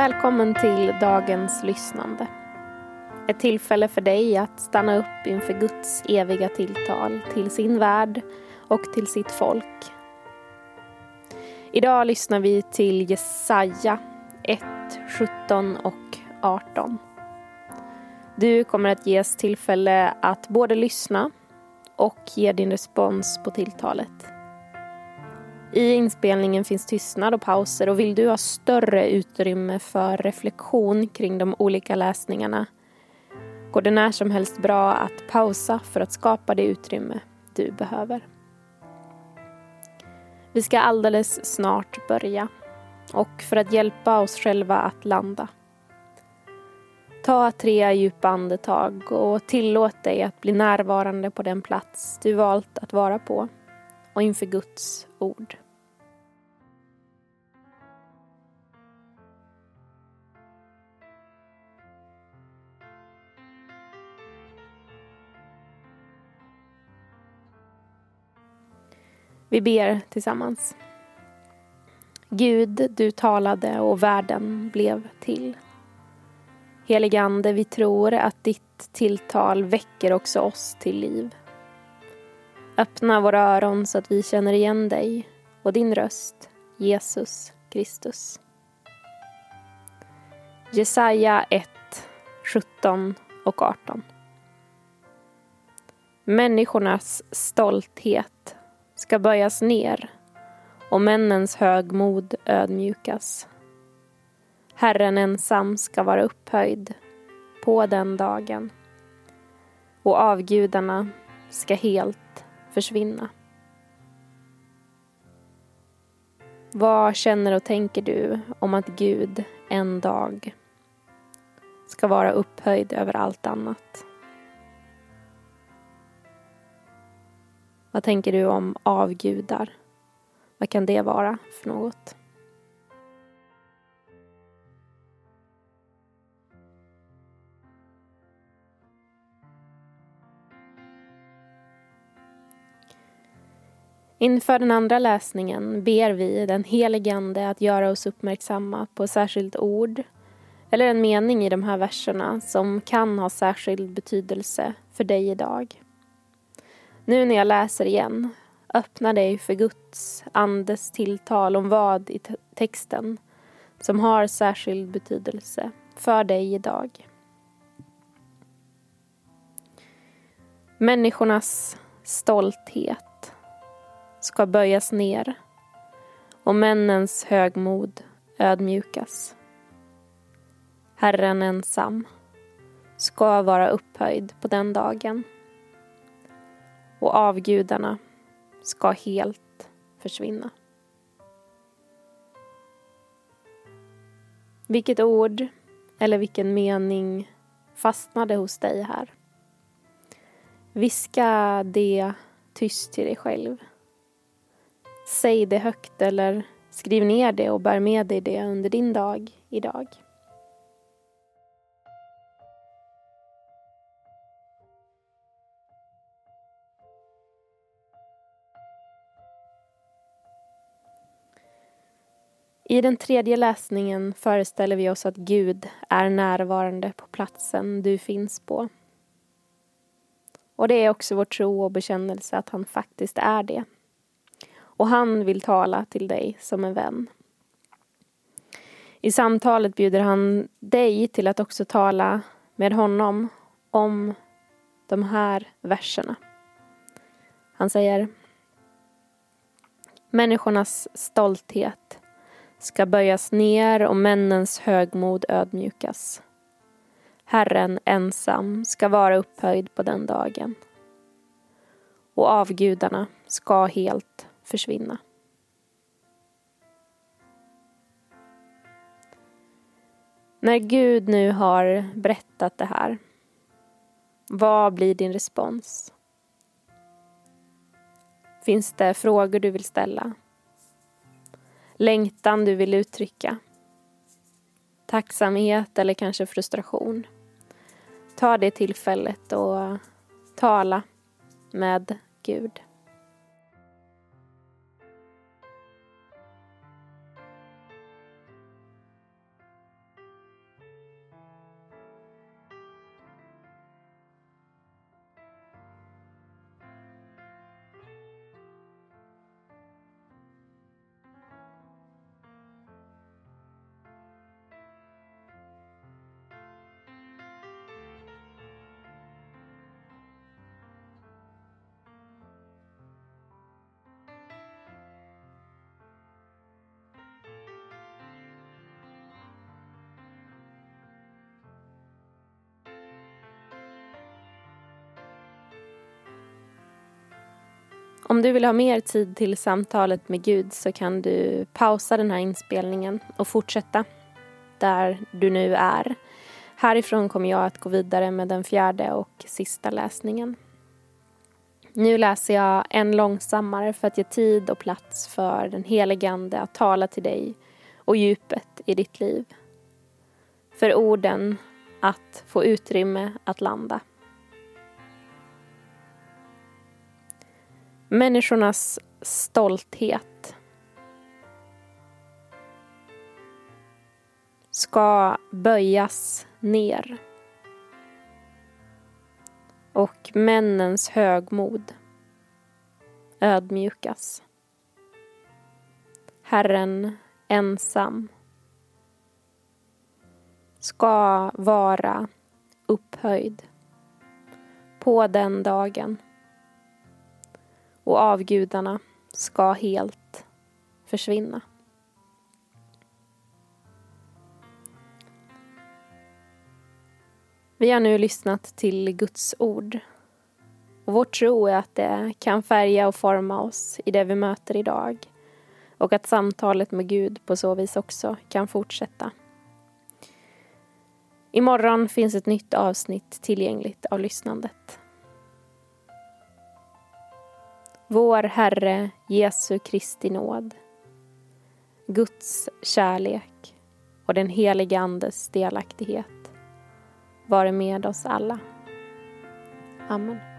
Välkommen till dagens lyssnande. Ett tillfälle för dig att stanna upp inför Guds eviga tilltal till sin värld och till sitt folk. Idag lyssnar vi till Jesaja 1, 17 och 18. Du kommer att ges tillfälle att både lyssna och ge din respons på tilltalet. I inspelningen finns tystnad och pauser och vill du ha större utrymme för reflektion kring de olika läsningarna går det när som helst bra att pausa för att skapa det utrymme du behöver. Vi ska alldeles snart börja och för att hjälpa oss själva att landa Ta tre djupa andetag och tillåt dig att bli närvarande på den plats du valt att vara på och inför Guds ord. Vi ber tillsammans. Gud, du talade och världen blev till. Heligande, vi tror att ditt tilltal väcker också oss till liv. Öppna våra öron så att vi känner igen dig och din röst, Jesus Kristus. Jesaja 1, 17 och 18. Människornas stolthet ska böjas ner och männens högmod ödmjukas. Herren ensam ska vara upphöjd på den dagen och avgudarna ska helt försvinna. Vad känner och tänker du om att Gud en dag ska vara upphöjd över allt annat? Vad tänker du om avgudar? Vad kan det vara för något? Inför den andra läsningen ber vi den helige Ande att göra oss uppmärksamma på särskilt ord eller en mening i de här verserna som kan ha särskild betydelse för dig idag. Nu när jag läser igen, öppna dig för Guds andes tilltal om vad i texten som har särskild betydelse för dig idag. Människornas stolthet ska böjas ner och männens högmod ödmjukas. Herren ensam ska vara upphöjd på den dagen och avgudarna ska helt försvinna. Vilket ord eller vilken mening fastnade hos dig här? Viska det tyst till dig själv. Säg det högt eller skriv ner det och bär med dig det under din dag idag. I den tredje läsningen föreställer vi oss att Gud är närvarande på platsen du finns på. Och det är också vår tro och bekännelse att han faktiskt är det och han vill tala till dig som en vän. I samtalet bjuder han dig till att också tala med honom om de här verserna. Han säger Människornas stolthet ska böjas ner och männens högmod ödmjukas. Herren ensam ska vara upphöjd på den dagen och avgudarna ska helt försvinna. När Gud nu har berättat det här, vad blir din respons? Finns det frågor du vill ställa? Längtan du vill uttrycka? Tacksamhet eller kanske frustration? Ta det tillfället och tala med Gud. Om du vill ha mer tid till samtalet med Gud så kan du pausa den här inspelningen och fortsätta där du nu är. Härifrån kommer jag att gå vidare med den fjärde och sista läsningen. Nu läser jag än långsammare för att ge tid och plats för den helige Ande att tala till dig och djupet i ditt liv. För orden att få utrymme att landa. Människornas stolthet ska böjas ner och männens högmod ödmjukas. Herren ensam ska vara upphöjd på den dagen och avgudarna ska helt försvinna. Vi har nu lyssnat till Guds ord. Och vår tro är att det kan färga och forma oss i det vi möter idag och att samtalet med Gud på så vis också kan fortsätta. Imorgon finns ett nytt avsnitt tillgängligt av lyssnandet. Vår Herre Jesu Kristi nåd, Guds kärlek och den helige Andes delaktighet vare med oss alla. Amen.